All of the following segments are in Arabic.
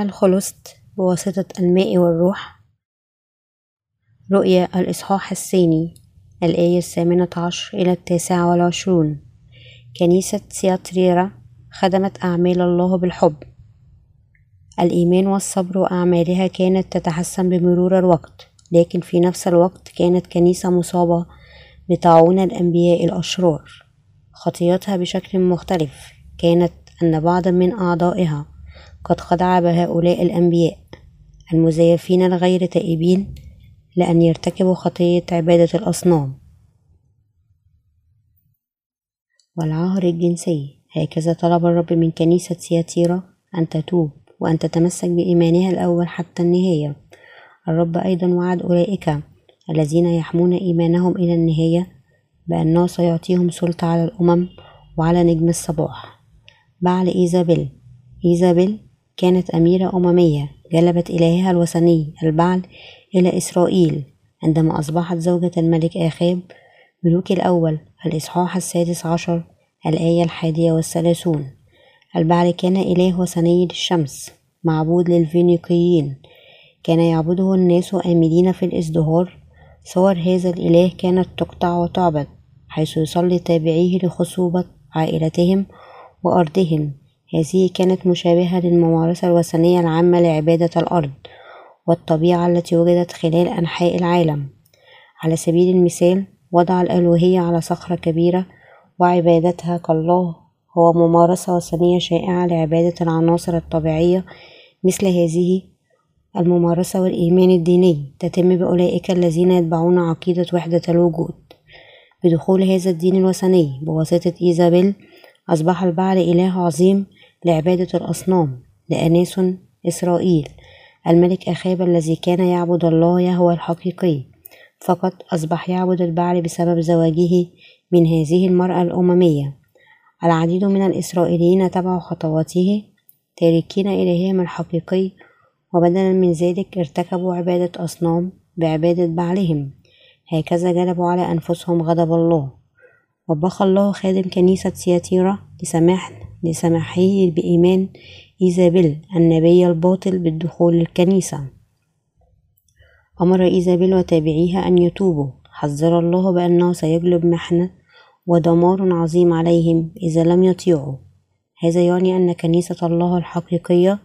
هل خلصت بواسطة الماء والروح؟ رؤيا الإصحاح الثاني الآية الثامنة عشر إلى التاسعة والعشرون. كنيسة سياتريرا خدمت أعمال الله بالحب. الإيمان والصبر وأعمالها كانت تتحسن بمرور الوقت لكن في نفس الوقت كانت كنيسة مصابة بطاعون الأنبياء الأشرار. خطيتها بشكل مختلف كانت أن بعضا من أعضائها قد خدع بهؤلاء الأنبياء المزيفين الغير تائبين لأن يرتكبوا خطية عبادة الأصنام. والعهر الجنسي هكذا طلب الرب من كنيسة سياتيرا أن تتوب وأن تتمسك بإيمانها الأول حتى النهاية. الرب أيضا وعد أولئك الذين يحمون إيمانهم إلى النهاية بأنه سيعطيهم سلطة على الأمم وعلى نجم الصباح. بعل إيزابيل إيزابيل كانت أميرة أممية جلبت إلهها الوثني البعل إلى إسرائيل عندما أصبحت زوجة الملك آخاب ملوك الأول الإصحاح السادس عشر الآية الحادية والثلاثون. البعل كان إله وثني للشمس معبود للفينيقيين. كان يعبده الناس آملين في الإزدهار. صور هذا الإله كانت تقطع وتعبد حيث يصلي تابعيه لخصوبة عائلتهم وأرضهم. هذه كانت مشابهة للممارسة الوثنية العامة لعبادة الأرض والطبيعة التي وجدت خلال أنحاء العالم. على سبيل المثال وضع الألوهية على صخرة كبيرة وعبادتها كالله هو ممارسة وثنية شائعة لعبادة العناصر الطبيعية مثل هذه الممارسة والإيمان الديني. تتم بأولئك الذين يتبعون عقيدة وحدة الوجود. بدخول هذا الدين الوثني بواسطة إيزابيل أصبح البعل إله عظيم لعبادة الأصنام لأناس إسرائيل الملك أخاب الذي كان يعبد الله يهوى الحقيقي فقط أصبح يعبد البعل بسبب زواجه من هذه المرأة الأممية. العديد من الإسرائيليين تبعوا خطواته تاركين إلههم الحقيقي وبدلا من ذلك ارتكبوا عبادة أصنام بعبادة بعلهم. هكذا جلبوا على أنفسهم غضب الله. وبخ الله خادم كنيسة سياتيرا لسماح لسماحه بإيمان إيزابيل النبي الباطل بالدخول للكنيسة. أمر إيزابيل وتابعيها أن يتوبوا. حذر الله بأنه سيجلب محنة ودمار عظيم عليهم إذا لم يطيعوا. هذا يعني أن كنيسة الله الحقيقية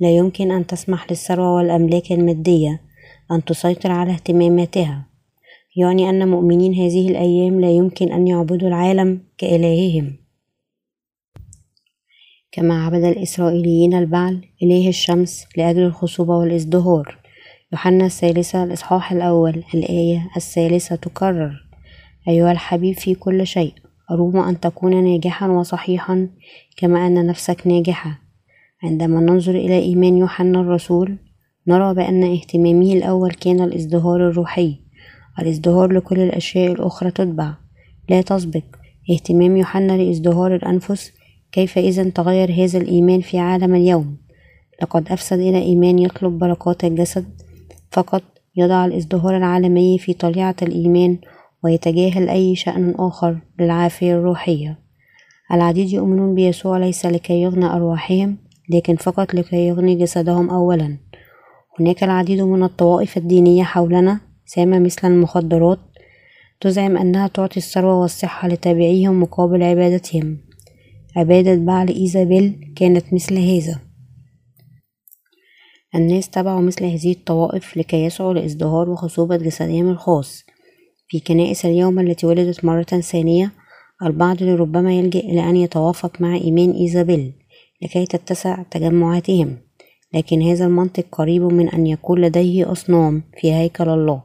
لا يمكن أن تسمح للثروة والأملاك المادية أن تسيطر على اهتماماتها. يعني أن مؤمنين هذه الأيام لا يمكن أن يعبدوا العالم كإلههم. كما عبد الإسرائيليين البعل إله الشمس لأجل الخصوبة والازدهار. يوحنا الثالثة الإصحاح الأول الآية الثالثة تكرر أيها الحبيب في كل شيء أروم أن تكون ناجحا وصحيحا كما أن نفسك ناجحة. عندما ننظر إلى إيمان يوحنا الرسول نرى بأن اهتمامه الأول كان الازدهار الروحي. الازدهار لكل الأشياء الأخرى تتبع. لا تسبق اهتمام يوحنا لازدهار الأنفس كيف إذا تغير هذا الإيمان في عالم اليوم؟ لقد أفسد إلى إيمان يطلب بركات الجسد فقط يضع الازدهار العالمي في طليعة الإيمان ويتجاهل أي شأن آخر للعافية الروحية. العديد يؤمنون بيسوع ليس لكي يغنى أرواحهم لكن فقط لكي يغني جسدهم أولا. هناك العديد من الطوائف الدينية حولنا سامة مثل المخدرات تزعم أنها تعطي الثروة والصحة لتابعيهم مقابل عبادتهم. عبادة بعل إيزابيل كانت مثل هذا. الناس تبعوا مثل هذه الطوائف لكي يسعوا لإزدهار وخصوبة جسدهم الخاص. في كنائس اليوم التي ولدت مرة ثانية البعض لربما يلجأ إلى أن يتوافق مع إيمان إيزابيل لكي تتسع تجمعاتهم لكن هذا المنطق قريب من أن يكون لديه أصنام في هيكل الله.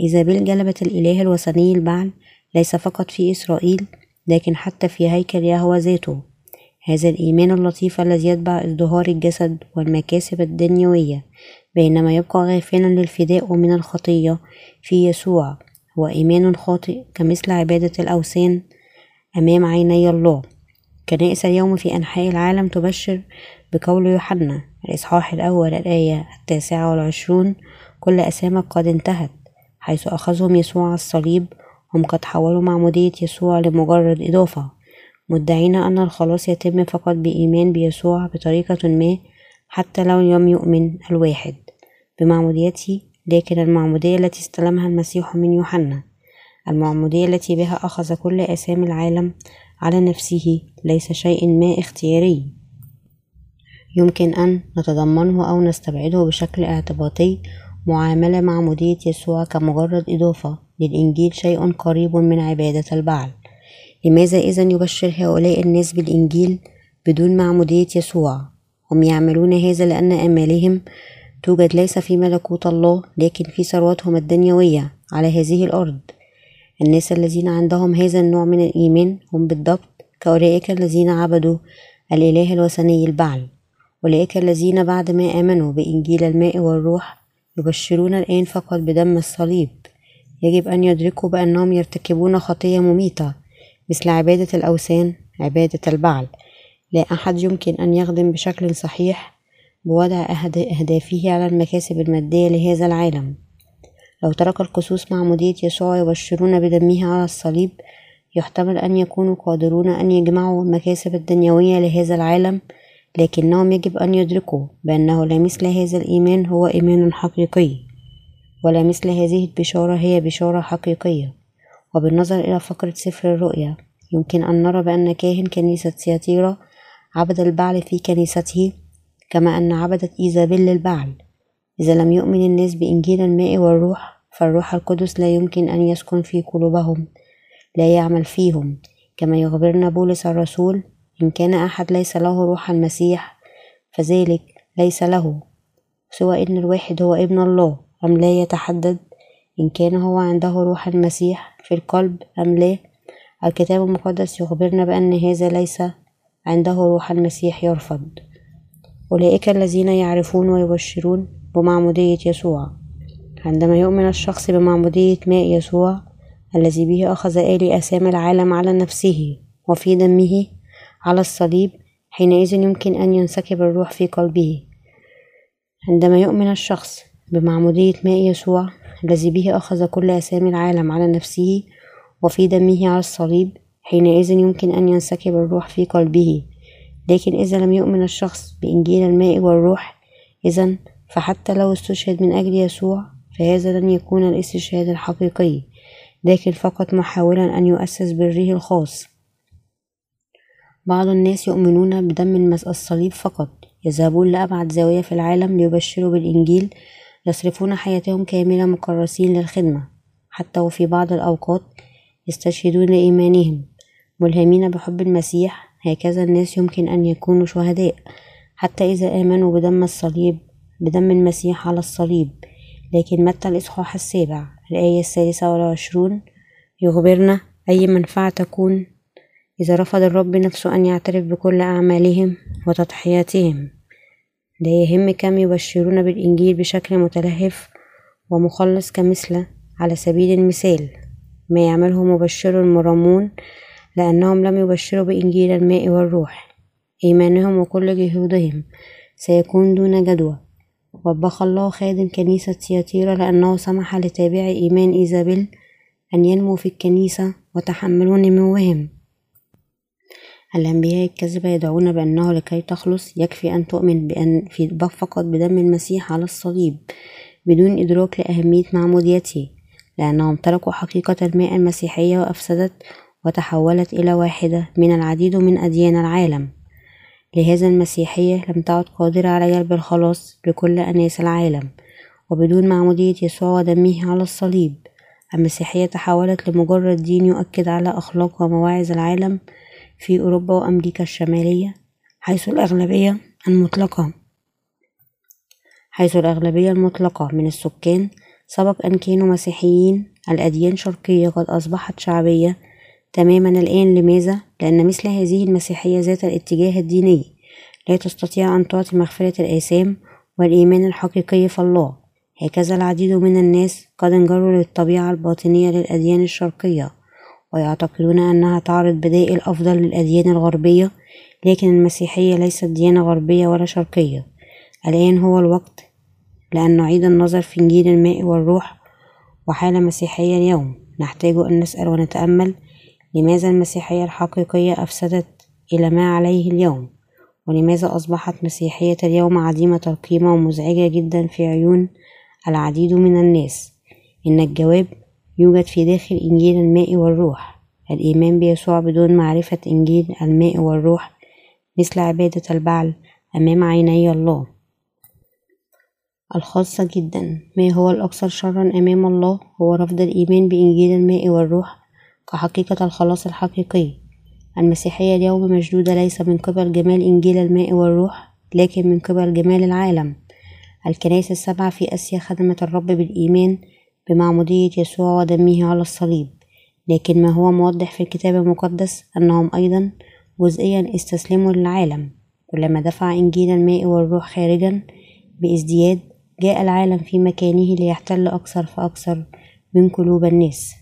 إيزابيل جلبت الإله الوثني البعل ليس فقط في إسرائيل لكن حتى في هيكل يهوى ذاته. هذا الإيمان اللطيف الذي يتبع ازدهار الجسد والمكاسب الدنيوية بينما يبقى غافلا للفداء من الخطية في يسوع. هو إيمان خاطئ كمثل عبادة الأوثان أمام عيني الله. كنائس اليوم في أنحاء العالم تبشر بقول يوحنا الإصحاح الأول الآية التاسعة والعشرون كل أسامك قد انتهت حيث أخذهم يسوع على الصليب هم قد حولوا معمودية يسوع لمجرد إضافة مدعين أن الخلاص يتم فقط بإيمان بيسوع بطريقة ما حتى لو لم يؤمن الواحد بمعموديته لكن المعمودية التي استلمها المسيح من يوحنا المعمودية التي بها أخذ كل آثام العالم على نفسه ليس شيء ما اختياري. يمكن أن نتضمنه أو نستبعده بشكل اعتباطي معاملة معمودية يسوع كمجرد إضافة للإنجيل شيء قريب من عبادة البعل. لماذا إذا يبشر هؤلاء الناس بالإنجيل بدون معمودية يسوع؟ هم يعملون هذا لأن آمالهم توجد ليس في ملكوت الله لكن في ثروتهم الدنيوية على هذه الأرض. الناس الذين عندهم هذا النوع من الإيمان هم بالضبط كأولئك الذين عبدوا الإله الوثني البعل. أولئك الذين بعد ما آمنوا بإنجيل الماء والروح يبشرون الآن فقط بدم الصليب. يجب أن يدركوا بأنهم يرتكبون خطية مميتة مثل عبادة الأوثان عبادة البعل. لا أحد يمكن أن يخدم بشكل صحيح بوضع أهدافه على المكاسب المادية لهذا العالم. لو ترك القسوس معمودية يسوع يبشرون بدمه على الصليب يحتمل أن يكونوا قادرون أن يجمعوا المكاسب الدنيوية لهذا العالم لكنهم يجب أن يدركوا بأنه لا مثل هذا الإيمان هو إيمان حقيقي. ولا مثل هذه البشارة هي بشارة حقيقية. وبالنظر إلى فقرة سفر الرؤيا يمكن أن نرى بأن كاهن كنيسة سياتيرا عبد البعل في كنيسته كما أن عبدت إيزابيل البعل. إذا لم يؤمن الناس بإنجيل الماء والروح فالروح القدس لا يمكن أن يسكن في قلوبهم لا يعمل فيهم. كما يخبرنا بولس الرسول إن كان أحد ليس له روح المسيح فذلك ليس له سوى إن الواحد هو ابن الله. أم لا يتحدد إن كان هو عنده روح المسيح في القلب أم لا؟ الكتاب المقدس يخبرنا بأن هذا ليس عنده روح المسيح يرفض. أولئك الذين يعرفون ويبشرون بمعمودية يسوع. عندما يؤمن الشخص بمعمودية ماء يسوع الذي به أخذ آلي أسام العالم على نفسه وفي دمه على الصليب حينئذ يمكن أن ينسكب الروح في قلبه. عندما يؤمن الشخص بمعمودية ماء يسوع الذي به أخذ كل أسامي العالم على نفسه وفي دمه على الصليب حينئذ يمكن أن ينسكب الروح في قلبه. لكن إذا لم يؤمن الشخص بإنجيل الماء والروح إذا فحتى لو استشهد من أجل يسوع فهذا لن يكون الاستشهاد الحقيقي لكن فقط محاولا أن يؤسس بره الخاص. بعض الناس يؤمنون بدم الصليب فقط يذهبون لأبعد زاوية في العالم ليبشروا بالإنجيل يصرفون حياتهم كاملة مكرسين للخدمة حتى وفي بعض الأوقات يستشهدون إيمانهم ملهمين بحب المسيح. هكذا الناس يمكن أن يكونوا شهداء حتى إذا آمنوا بدم الصليب بدم المسيح على الصليب. لكن متى الإصحاح السابع؟ الآية السادسة والعشرون. يخبرنا أي منفعة تكون إذا رفض الرب نفسه أن يعترف بكل أعمالهم وتضحياتهم. لا يهم كم يبشرون بالإنجيل بشكل متلهف ومخلص كمثل على سبيل المثال. ما يعمله مبشر المرمون لأنهم لم يبشروا بإنجيل الماء والروح. إيمانهم وكل جهودهم سيكون دون جدوى. وبخ الله خادم كنيسة سياتيرا لأنه سمح لتابعي إيمان إيزابيل أن ينمو في الكنيسة وتحملوا نموهم الأنبياء الكذبة يدعون بأنه لكي تخلص يكفي أن تؤمن بأن في فقط بدم المسيح على الصليب بدون إدراك لأهمية معموديته لأنهم تركوا حقيقة الماء المسيحية وأفسدت وتحولت إلى واحدة من العديد من أديان العالم. لهذا المسيحية لم تعد قادرة على جلب الخلاص لكل أناس العالم وبدون معمودية يسوع ودمه على الصليب. المسيحية تحولت لمجرد دين يؤكد على أخلاق ومواعظ العالم في أوروبا وأمريكا الشمالية حيث الأغلبية المطلقة. حيث الأغلبية المطلقة من السكان سبق أن كانوا مسيحيين الأديان شرقية قد أصبحت شعبية. تماما الآن لماذا؟ لأن مثل هذه المسيحية ذات الاتجاه الديني. لا تستطيع أن تعطي مغفرة الآثام والإيمان الحقيقي في الله. هكذا العديد من الناس قد انجروا للطبيعة الباطنية للأديان الشرقية. ويعتقدون أنها تعرض بدائل أفضل للأديان الغربية لكن المسيحية ليست ديانة غربية ولا شرقية. الآن هو الوقت لأن نعيد النظر في إنجيل الماء والروح وحالة مسيحية اليوم. نحتاج أن نسأل ونتأمل لماذا المسيحية الحقيقية أفسدت إلى ما عليه اليوم؟ ولماذا أصبحت مسيحية اليوم عديمة القيمة ومزعجة جدا في عيون العديد من الناس؟ إن الجواب يوجد في داخل إنجيل الماء والروح. الإيمان بيسوع بدون معرفة إنجيل الماء والروح. مثل عبادة البعل أمام عيني الله. الخاصة جدا ما هو الأكثر شرا أمام الله؟ هو رفض الإيمان بإنجيل الماء والروح كحقيقة الخلاص الحقيقي. المسيحية اليوم مشدودة ليس من قبل جمال إنجيل الماء والروح لكن من قبل جمال العالم. الكنائس السبعة في آسيا خدمت الرب بالإيمان بمعمودية يسوع ودمه على الصليب لكن ما هو موضح في الكتاب المقدس أنهم أيضا جزئيا استسلموا للعالم كلما دفع إنجيل الماء والروح خارجا بازدياد جاء العالم في مكانه ليحتل أكثر فأكثر من قلوب الناس.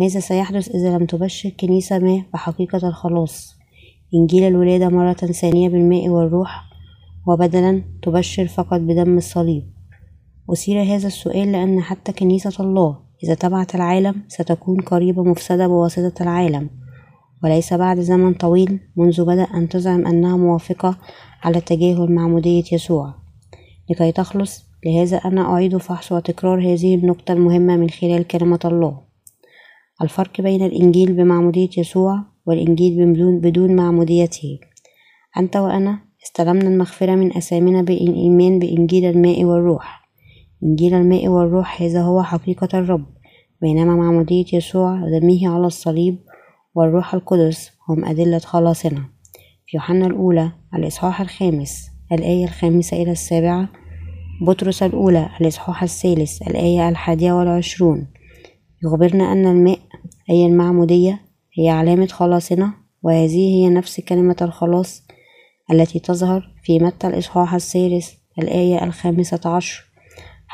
ماذا سيحدث إذا لم تبشر كنيسة ما بحقيقة الخلاص؟ إنجيل الولادة مرة ثانية بالماء والروح وبدلا تبشر فقط بدم الصليب. أثير هذا السؤال لأن حتى كنيسة الله إذا تبعت العالم ستكون قريبة مفسدة بواسطة العالم وليس بعد زمن طويل منذ بدأ أن تزعم أنها موافقة على تجاهل معمودية يسوع. لكي تخلص لهذا أنا أعيد فحص وتكرار هذه النقطة المهمة من خلال كلمة الله. الفرق بين الإنجيل بمعمودية يسوع والإنجيل بدون, معموديته. أنت وأنا استلمنا المغفرة من أثامنا بالإيمان بإنجيل الماء والروح. إنجيل الماء والروح هذا هو حقيقة الرب. بينما معمودية يسوع ودمه على الصليب والروح القدس هم أدلة خلاصنا. في يوحنا الأولى الإصحاح الخامس الآية الخامسة إلى السابعة. بطرس الأولى الإصحاح الثالث الآية الحادية والعشرون. يخبرنا أن الماء أي المعمودية هي علامة خلاصنا وهذه هي نفس كلمة الخلاص التي تظهر في متى الإصحاح الثالث الآية الخامسة عشر.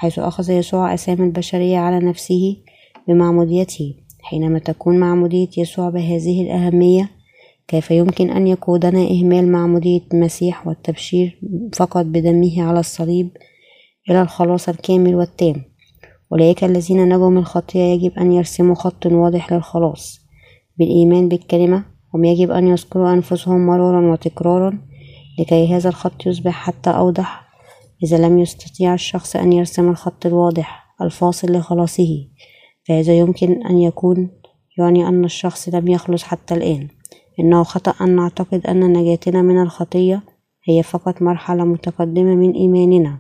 حيث أخذ يسوع أسامي البشرية على نفسه بمعموديته. حينما تكون معمودية يسوع بهذه الأهمية كيف يمكن أن يقودنا إهمال معمودية المسيح والتبشير فقط بدمه على الصليب إلى الخلاص الكامل والتام؟ أولئك الذين نجوا من الخطية يجب أن يرسموا خط واضح للخلاص بالإيمان بالكلمة هم يجب أن يذكروا أنفسهم مرارا وتكرارا لكي هذا الخط يصبح حتى أوضح إذا لم يستطيع الشخص أن يرسم الخط الواضح الفاصل لخلاصه فهذا يمكن أن يكون يعني أن الشخص لم يخلص حتى الآن. إنه خطأ أن نعتقد أن نجاتنا من الخطية هي فقط مرحلة متقدمة من إيماننا.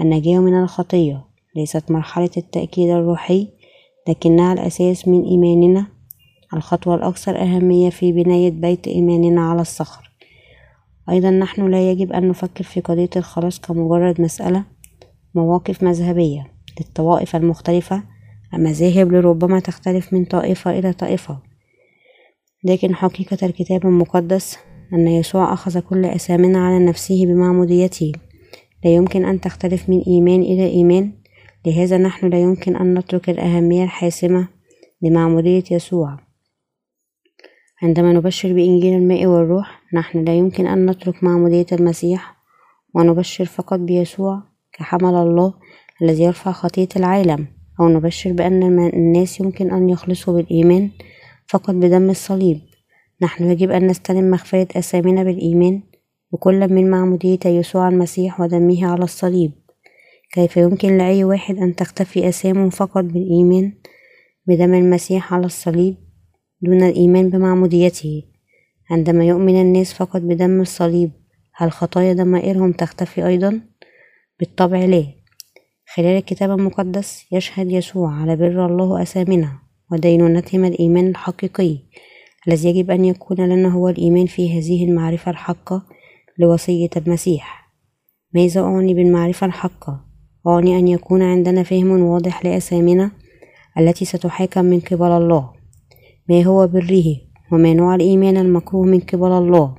النجاة من الخطية ليست مرحلة التأكيد الروحي لكنها الأساس من إيماننا. الخطوة الأكثر أهمية في بناية بيت إيماننا على الصخر. أيضا نحن لا يجب أن نفكر في قضية الخلاص كمجرد مسألة مواقف مذهبية للطوائف المختلفة المذاهب لربما تختلف من طائفة إلى طائفة. لكن حقيقة الكتاب المقدس أن يسوع أخذ كل أثامنا على نفسه بمعموديته لا يمكن أن تختلف من إيمان إلى إيمان. لهذا نحن لا يمكن أن نترك الأهمية الحاسمة لمعمودية يسوع. عندما نبشر بإنجيل الماء والروح نحن لا يمكن أن نترك معمودية المسيح ونبشر فقط بيسوع كحمل الله الذي يرفع خطية العالم أو نبشر بأن الناس يمكن أن يخلصوا بالإيمان فقط بدم الصليب. نحن يجب أن نستلم مغفرة أثامنا بالإيمان بكل من معمودية يسوع المسيح ودمه على الصليب. كيف يمكن لأي واحد أن تختفي أثامه فقط بالإيمان بدم المسيح على الصليب؟ دون الإيمان بمعموديته عندما يؤمن الناس فقط بدم الصليب هل خطايا ضمائرهم تختفي أيضا؟ بالطبع لا خلال الكتاب المقدس يشهد يسوع على بر الله أثامنا ودينونتهم الإيمان الحقيقي الذي يجب أن يكون لنا هو الإيمان في هذه المعرفة الحقة لوصية المسيح ماذا أعني بالمعرفة الحقة؟ أعني أن يكون عندنا فهم واضح لأسامنا التي ستحاكم من قبل الله ما هو بره وما نوع الإيمان المكروه من قبل الله.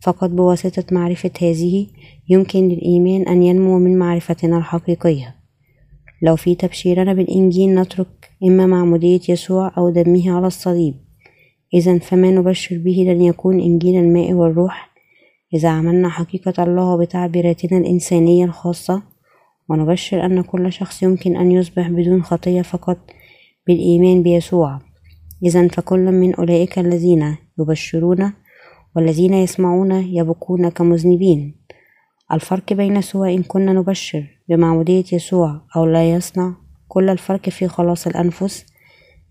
فقط بواسطة معرفة هذه يمكن للإيمان أن ينمو من معرفتنا الحقيقية. لو في تبشيرنا بالإنجيل نترك إما معمودية يسوع أو دمه على الصليب. إذا فما نبشر به لن يكون إنجيل الماء والروح؟ إذا عملنا حقيقة الله بتعبيراتنا الإنسانية الخاصة ونبشر أن كل شخص يمكن أن يصبح بدون خطية فقط بالإيمان بيسوع. إذا فكل من أولئك الذين يبشرون والذين يسمعون يبكون كمذنبين. الفرق بين سواء كنا نبشر بمعمودية يسوع أو لا يصنع كل الفرق في خلاص الأنفس.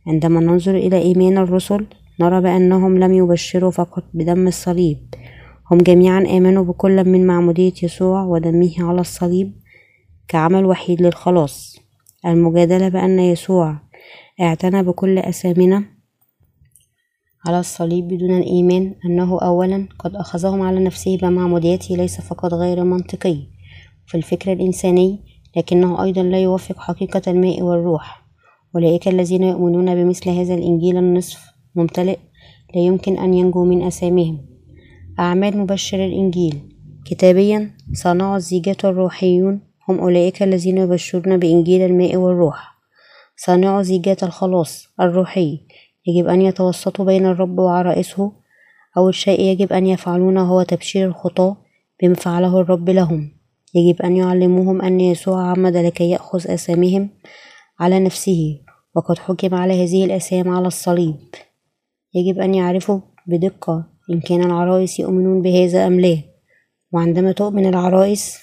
عندما ننظر إلى إيمان الرسل نرى بأنهم لم يبشروا فقط بدم الصليب. هم جميعا آمنوا بكل من معمودية يسوع ودمه على الصليب كعمل وحيد للخلاص. المجادلة بأن يسوع اعتنى بكل أثامنا على الصليب بدون الإيمان أنه أولا قد أخذهم على نفسه بمعموديته ليس فقط غير منطقي في الفكر الإنساني لكنه أيضا لا يوافق حقيقة الماء والروح. أولئك الذين يؤمنون بمثل هذا الإنجيل النصف ممتلئ لا يمكن أن ينجوا من أسامهم أعمال مبشر الإنجيل. كتابيا صناع الزيجات الروحيون. هم أولئك الذين يبشرون بإنجيل الماء والروح. صانعو زيجات الخلاص الروحي. يجب أن يتوسطوا بين الرب وعرائسه أول شيء يجب أن يفعلونه هو تبشير الخطاة بما فعله الرب لهم. يجب أن يعلموهم أن يسوع عمد لكي يأخذ أسامهم على نفسه وقد حكم على هذه الأسام على الصليب. يجب أن يعرفوا بدقة إن كان العرائس يؤمنون بهذا أم لا. وعندما تؤمن العرائس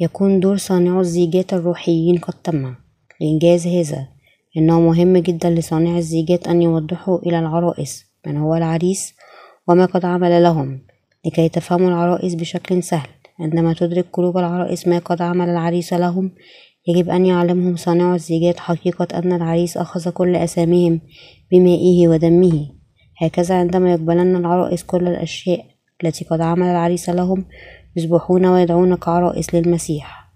يكون دور صانعو الزيجات الروحيين قد تم لإنجاز هذا. إنه مهم جدا لصانع الزيجات أن يوضحوا إلى العرائس من هو العريس وما قد عمل لهم لكي تفهموا العرائس بشكل سهل. عندما تدرك قلوب العرائس ما قد عمل العريس لهم يجب أن يعلمهم صانع الزيجات حقيقة أن العريس أخذ كل أساميهم بمائه ودمه. هكذا عندما يقبلن العرائس كل الأشياء التي قد عمل العريس لهم يصبحون ويدعون كعرائس للمسيح.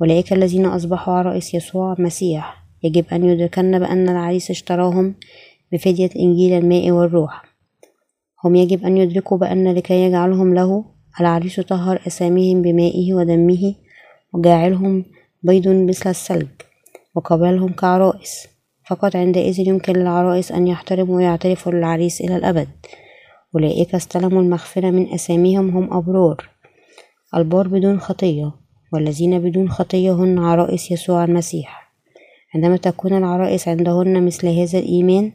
أولئك الذين أصبحوا عرائس يسوع مسيح. يجب أن يدركن بأن العريس اشتراهم بفدية إنجيل الماء والروح. هم يجب أن يدركوا بأن لكي يجعلهم له العريس طهر أساميهم بمائه ودمه وجاعلهم بيض مثل الثلج وقبلهم كعرائس. فقط عندئذ يمكن للعرائس أن يحترموا ويعترفوا للعريس إلى الأبد. أولئك استلموا المغفرة من أساميهم هم أبرار. البار بدون خطية والذين بدون خطية هن عرائس يسوع المسيح. عندما تكون العرائس عندهن مثل هذا الإيمان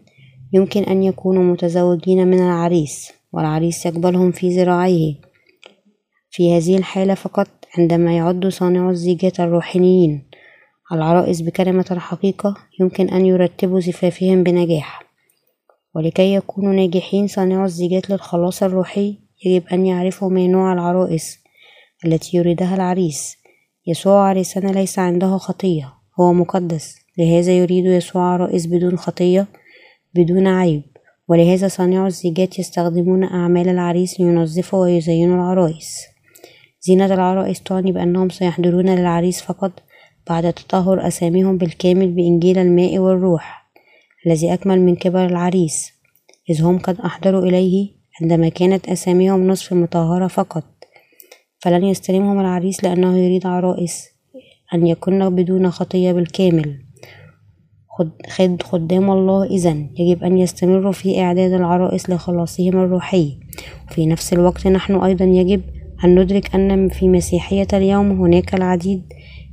يمكن أن يكونوا متزوجين من العريس والعريس يقبلهم في ذراعيه. في هذه الحالة فقط عندما يعد صانع الزيجات الروحانيين العرائس بكلمة الحقيقة يمكن أن يرتبوا زفافهم بنجاح. ولكي يكونوا ناجحين صانعو الزيجات للخلاص الروحي يجب أن يعرفوا ما نوع العرائس التي يريدها العريس. يسوع عريسنا ليس عنده خطية هو مقدس. لهذا يريد يسوع عرائس بدون خطية بدون عيب ولهذا صانعو الزيجات يستخدمون أعمال العريس لينظفوا ويزينوا العرائس زينة العرائس تعني بأنهم سيحضرون للعريس فقط بعد تطهر أساميهم بالكامل بإنجيل الماء والروح الذي أكمل من كبر العريس إذ هم قد أحضروا إليه عندما كانت أساميهم نصف مطهرة فقط. فلن يستلمهم العريس لأنه يريد عرائس أن يكون بدون خطية بالكامل. خد خدام الله إذا يجب أن يستمروا في إعداد العرائس لخلاصهم الروحي وفي نفس الوقت نحن أيضا يجب أن ندرك أن في مسيحية اليوم هناك العديد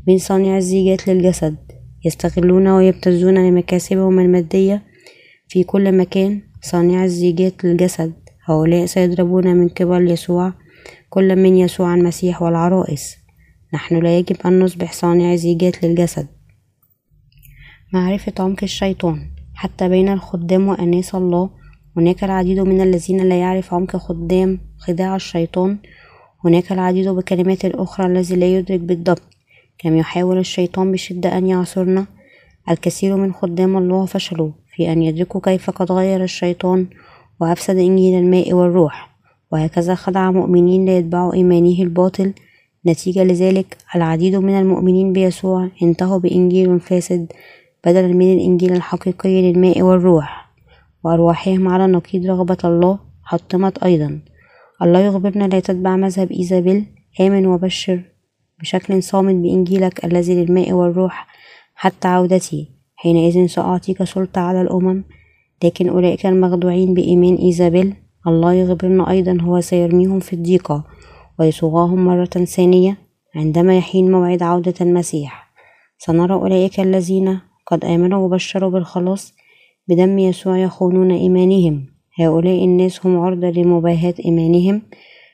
من صانع الزيجات للجسد يستغلون ويبتزون لمكاسبهم المادية في كل مكان. صانع الزيجات للجسد هؤلاء سيضربون من قبل يسوع كل من يسوع المسيح والعرائس. نحن لا يجب أن نصبح صانع زيجات للجسد. معرفة عمق الشيطان. حتى بين الخدام وأناس الله هناك العديد من الذين لا يعرف عمق خدام خداع الشيطان. هناك العديد بكلمات الأخرى الذي لا يدرك بالضبط. كم يحاول الشيطان بشدة أن يعصرنا؟ الكثير من خدام الله فشلوا في أن يدركوا كيف قد غير الشيطان وأفسد إنجيل الماء والروح. وهكذا خدع مؤمنين ليتبعوا إيمانه الباطل. نتيجة لذلك العديد من المؤمنين بيسوع انتهوا بإنجيل فاسد بدلا من الإنجيل الحقيقي للماء والروح. وأرواحهم على نقيض رغبة الله حطمت أيضا. الله يخبرنا لا تتبع مذهب إيزابيل. آمن وبشر بشكل صامت بإنجيلك الذي للماء والروح حتى عودتي حينئذ سأعطيك سلطة على الأمم لكن أولئك المخدوعين بإيمان إيزابيل. الله يخبرنا أيضا هو سيرميهم في الضيقة ويصوغاهم مرة ثانية عندما يحين موعد عودة المسيح. سنرى أولئك الذين قد آمنوا وبشروا بالخلاص بدم يسوع يخونون إيمانهم. هؤلاء الناس هم عرضة لمباهاة إيمانهم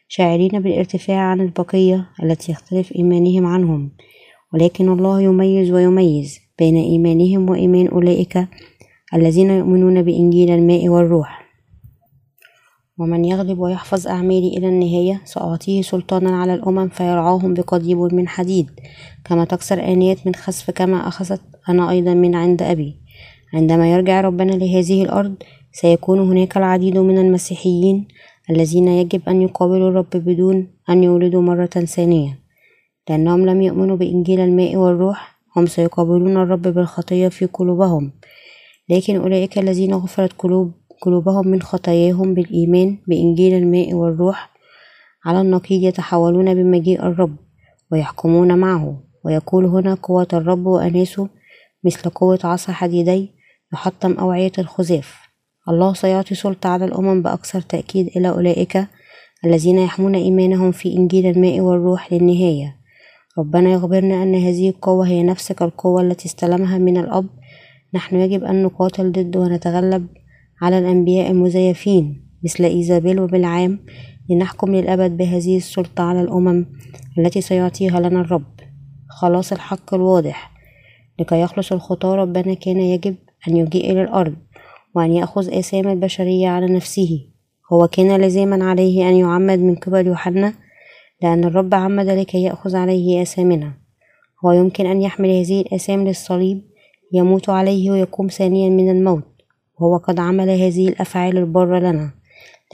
شاعرين بالارتفاع عن البقية التي يختلف إيمانهم عنهم. ولكن الله يميز ويميز بين إيمانهم وإيمان أولئك الذين يؤمنون بإنجيل الماء والروح. ومن يغلب ويحفظ أعمالي إلى النهاية سأعطيه سلطانا على الأمم فيرعاهم بقضيب من حديد. كما تكسر آنيات من خسف كما أخذت أنا أيضا من عند أبي. عندما يرجع ربنا لهذه الأرض سيكون هناك العديد من المسيحيين الذين يجب أن يقابلوا الرب بدون أن يولدوا مرة ثانية. لأنهم لم يؤمنوا بإنجيل الماء والروح هم سيقابلون الرب بالخطية في قلوبهم. لكن أولئك الذين غفرت قلوب قلوبهم من خطاياهم بالإيمان بإنجيل الماء والروح على النقيض يتحولون بمجيء الرب ويحكمون معه. ويقول هنا قوة الرب وأناسه مثل قوة عصا حديدي يحطم أوعية الخزاف. الله سيعطي سلطة على الأمم بأكثر تأكيد إلى أولئك الذين يحمون إيمانهم في إنجيل الماء والروح للنهاية. ربنا يخبرنا أن هذه القوة هي نفس القوة التي استلمها من الأب. نحن يجب أن نقاتل ضد ونتغلب على الأنبياء المزيفين مثل إيزابيل وبلعام لنحكم للأبد بهذه السلطة على الأمم التي سيعطيها لنا الرب. خلاص الحق الواضح. لكي يخلص الخطاة ربنا كان يجب أن يجيء إلى الأرض وأن يأخذ آثام البشرية على نفسه. هو كان لزاما عليه أن يعمد من قبل يوحنا لأن الرب عمد لكي يأخذ عليه آثامنا. هو يمكن أن يحمل هذه الآثام للصليب يموت عليه ويقوم ثانيا من الموت. وهو قد عمل هذه الأفعال البرة لنا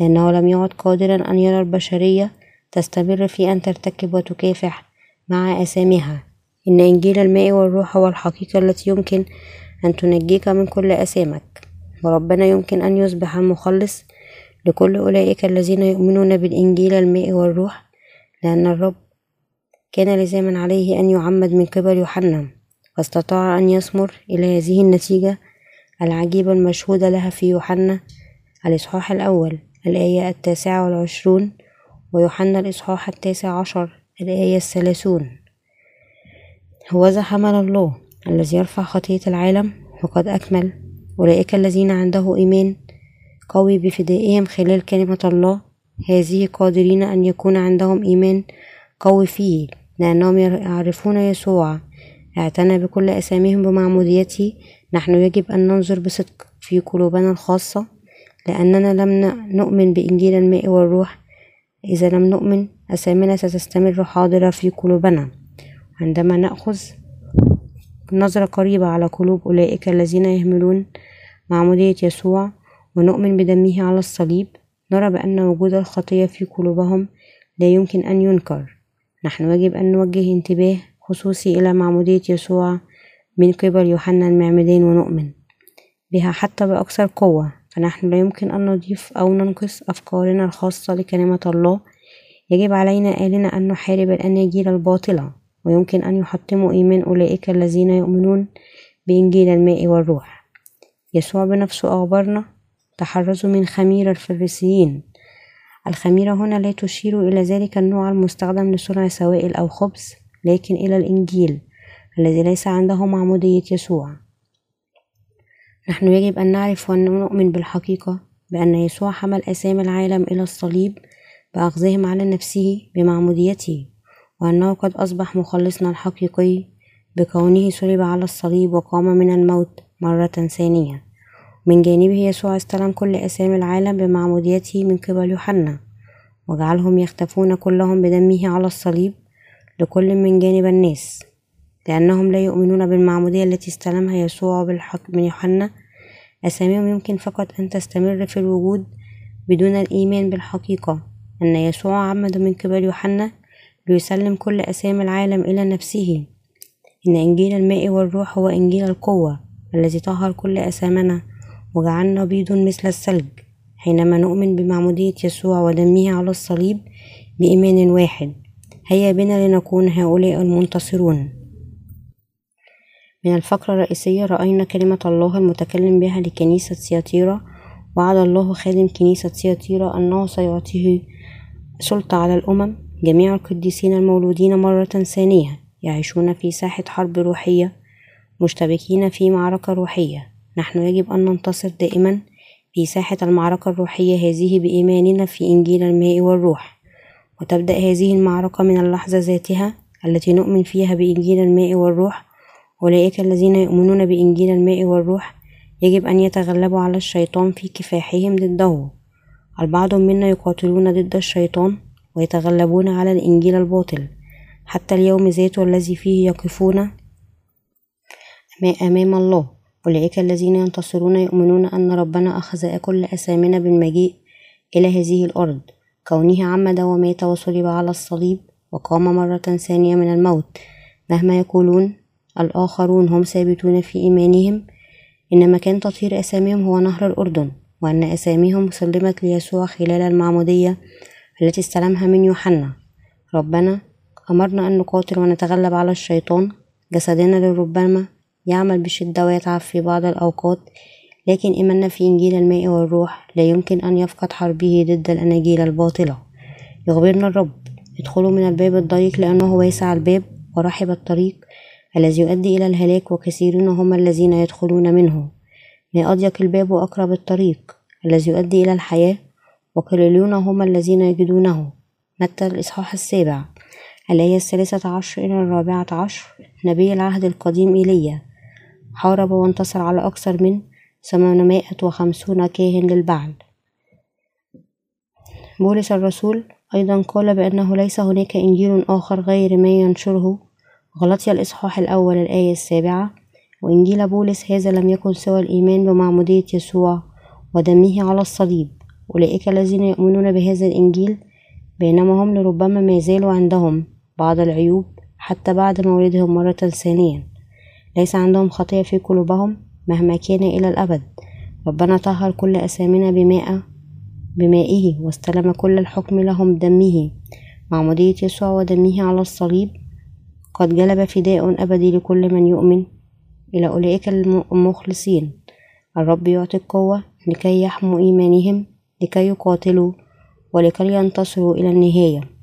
لأنه لم يعد قادرا أن يرى البشرية تستمر في أن ترتكب وتكافح مع آثامها. إن إنجيل الماء والروح هو الحقيقة التي يمكن أن تنجيك من كل آثامك. وربنا يمكن أن يصبح المخلص لكل أولئك الذين يؤمنون بالإنجيل الماء والروح لأن الرب كان لزاما عليه أن يعمد من قبل يوحنا واستطاع أن يثمر إلى هذه النتيجة العجيبة المشهودة لها في يوحنا الإصحاح الأول الآية التاسعة والعشرون ويوحنا الإصحاح التاسع عشر الآية الثلاثون. هوذا حمل الله الذي يرفع خطية العالم وقد أكمل. أولئك الذين عنده إيمان قوي بفدائهم خلال كلمة الله هذه قادرين أن يكون عندهم إيمان قوي فيه لأنهم يعرفون يسوع. اعتنى بكل أساميهم بمعموديته نحن يجب أن ننظر بصدق في قلوبنا الخاصة لأننا لم نؤمن بإنجيل الماء والروح. إذا لم نؤمن أسامنا ستستمر حاضرة في قلوبنا. عندما نأخذ نظرة قريبة على قلوب أولئك الذين يهملون معمودية يسوع ونؤمن بدمه على الصليب نرى بأن وجود الخطية في قلوبهم لا يمكن أن ينكر. نحن يجب أن نوجه انتباه خصوصي إلى معمودية يسوع من قبل يوحنا المعمدان ونؤمن بها حتى بأكثر قوة فنحن لا يمكن أن نضيف أو ننقص أفكارنا الخاصة لكلمة الله. يجب علينا آلنا أن نحارب الأناجيل الباطلة ويمكن أن يحطموا إيمان أولئك الذين يؤمنون بإنجيل الماء والروح. يسوع بنفسه أخبرنا تحرزوا من خمير الفريسيين. الخميرة هنا لا تشير إلى ذلك النوع المستخدم لصنع سوائل أو خبز لكن إلى الإنجيل. الذي ليس عنده معمودية يسوع. نحن يجب أن نعرف وأن نؤمن بالحقيقة بأن يسوع حمل أسام العالم إلى الصليب بأخذهم على نفسه بمعموديته وأنه قد أصبح مخلصنا الحقيقي بكونه صلب على الصليب وقام من الموت مرة ثانية. من جانبه يسوع استلم كل أسام العالم بمعموديته من قبل يوحنا وجعلهم يختفون كلهم بدمه على الصليب لكل من جانب الناس. لأنهم لا يؤمنون بالمعمودية التي استلمها يسوع من يوحنا. أساميهم يمكن فقط أن تستمر في الوجود بدون الإيمان بالحقيقة. أن يسوع عمد من قبل يوحنا ليسلم كل أسامي العالم إلى نفسه. إن إنجيل الماء والروح هو إنجيل القوة الذي طهر كل أسامنا وجعلنا بيض مثل الثلج. حينما نؤمن بمعمودية يسوع ودمه على الصليب بإيمان واحد هيا بنا لنكون هؤلاء المنتصرون. من الفقرة الرئيسية رأينا كلمة الله المتكلم بها لكنيسة سياتيرا وعد الله خادم كنيسة سياتيرا أنه سيعطيه سلطة على الأمم جميع القديسين المولودين مرة ثانية يعيشون في ساحة حرب روحية مشتبكين في معركة روحية. نحن يجب أن ننتصر دائما في ساحة المعركة الروحية هذه بإيماننا في إنجيل الماء والروح. وتبدأ هذه المعركة من اللحظة ذاتها التي نؤمن فيها بإنجيل الماء والروح أولئك الذين يؤمنون بإنجيل الماء والروح يجب أن يتغلبوا على الشيطان في كفاحهم ضده. البعض منا يقاتلون ضد الشيطان ويتغلبون على الإنجيل الباطل. حتى اليوم ذاته الذي فيه يقفون أمام الله. أولئك الذين ينتصرون يؤمنون أن ربنا أخذ كل أثامنا بالمجيء إلى هذه الأرض. كونه عمد ومات وصلب على الصليب وقام مرة ثانية من الموت. مهما يقولون الآخرون هم ثابتون في إيمانهم. إن مكان تطهير أساميهم هو نهر الأردن وأن أساميهم سلمت ليسوع خلال المعمودية التي استلمها من يوحنا. ربنا أمرنا أن نقاتل ونتغلب على الشيطان. جسدنا لربما يعمل بشدة ويتعب في بعض الأوقات لكن إيماننا في إنجيل الماء والروح لا يمكن أن يفقد حربه ضد الأناجيل الباطلة. يخبرنا الرب ادخلوا من الباب الضيق لأنه واسع الباب ورحب الطريق. الذي يؤدي إلى الهلاك وكثيرون هم الذين يدخلون منه. ما أضيق الباب وأقرب الطريق الذي يؤدي إلى الحياة وقليلون هم الذين يجدونه. متى الإصحاح السابع؟ الآية الثالثة عشر إلى الرابعة عشر. نبي العهد القديم إيليا. حارب وانتصر على أكثر من ثمانمائة وخمسون كاهن للبعل بولس الرسول أيضا قال بأنه ليس هناك إنجيل آخر غير ما ينشره غلطي الإصحاح الأول الآية السابعة وإنجيل بولس هذا لم يكن سوى الإيمان بمعمودية يسوع ودمه على الصليب. أولئك الذين يؤمنون بهذا الإنجيل بينما هم لربما ما زالوا عندهم بعض العيوب حتى بعد مولدهم مرة ثانية. ليس عندهم خطية في قلوبهم مهما كان إلى الأبد. ربنا طهر كل أسامنا بماء بمائه واستلم كل الحكم لهم بدمه معمودية يسوع ودمه على الصليب قد جلب فداء أبدي لكل من يؤمن. إلى أولئك المخلصين. الرب يعطي القوة لكي يحموا إيمانهم لكي يقاتلوا ولكي ينتصروا إلى النهاية.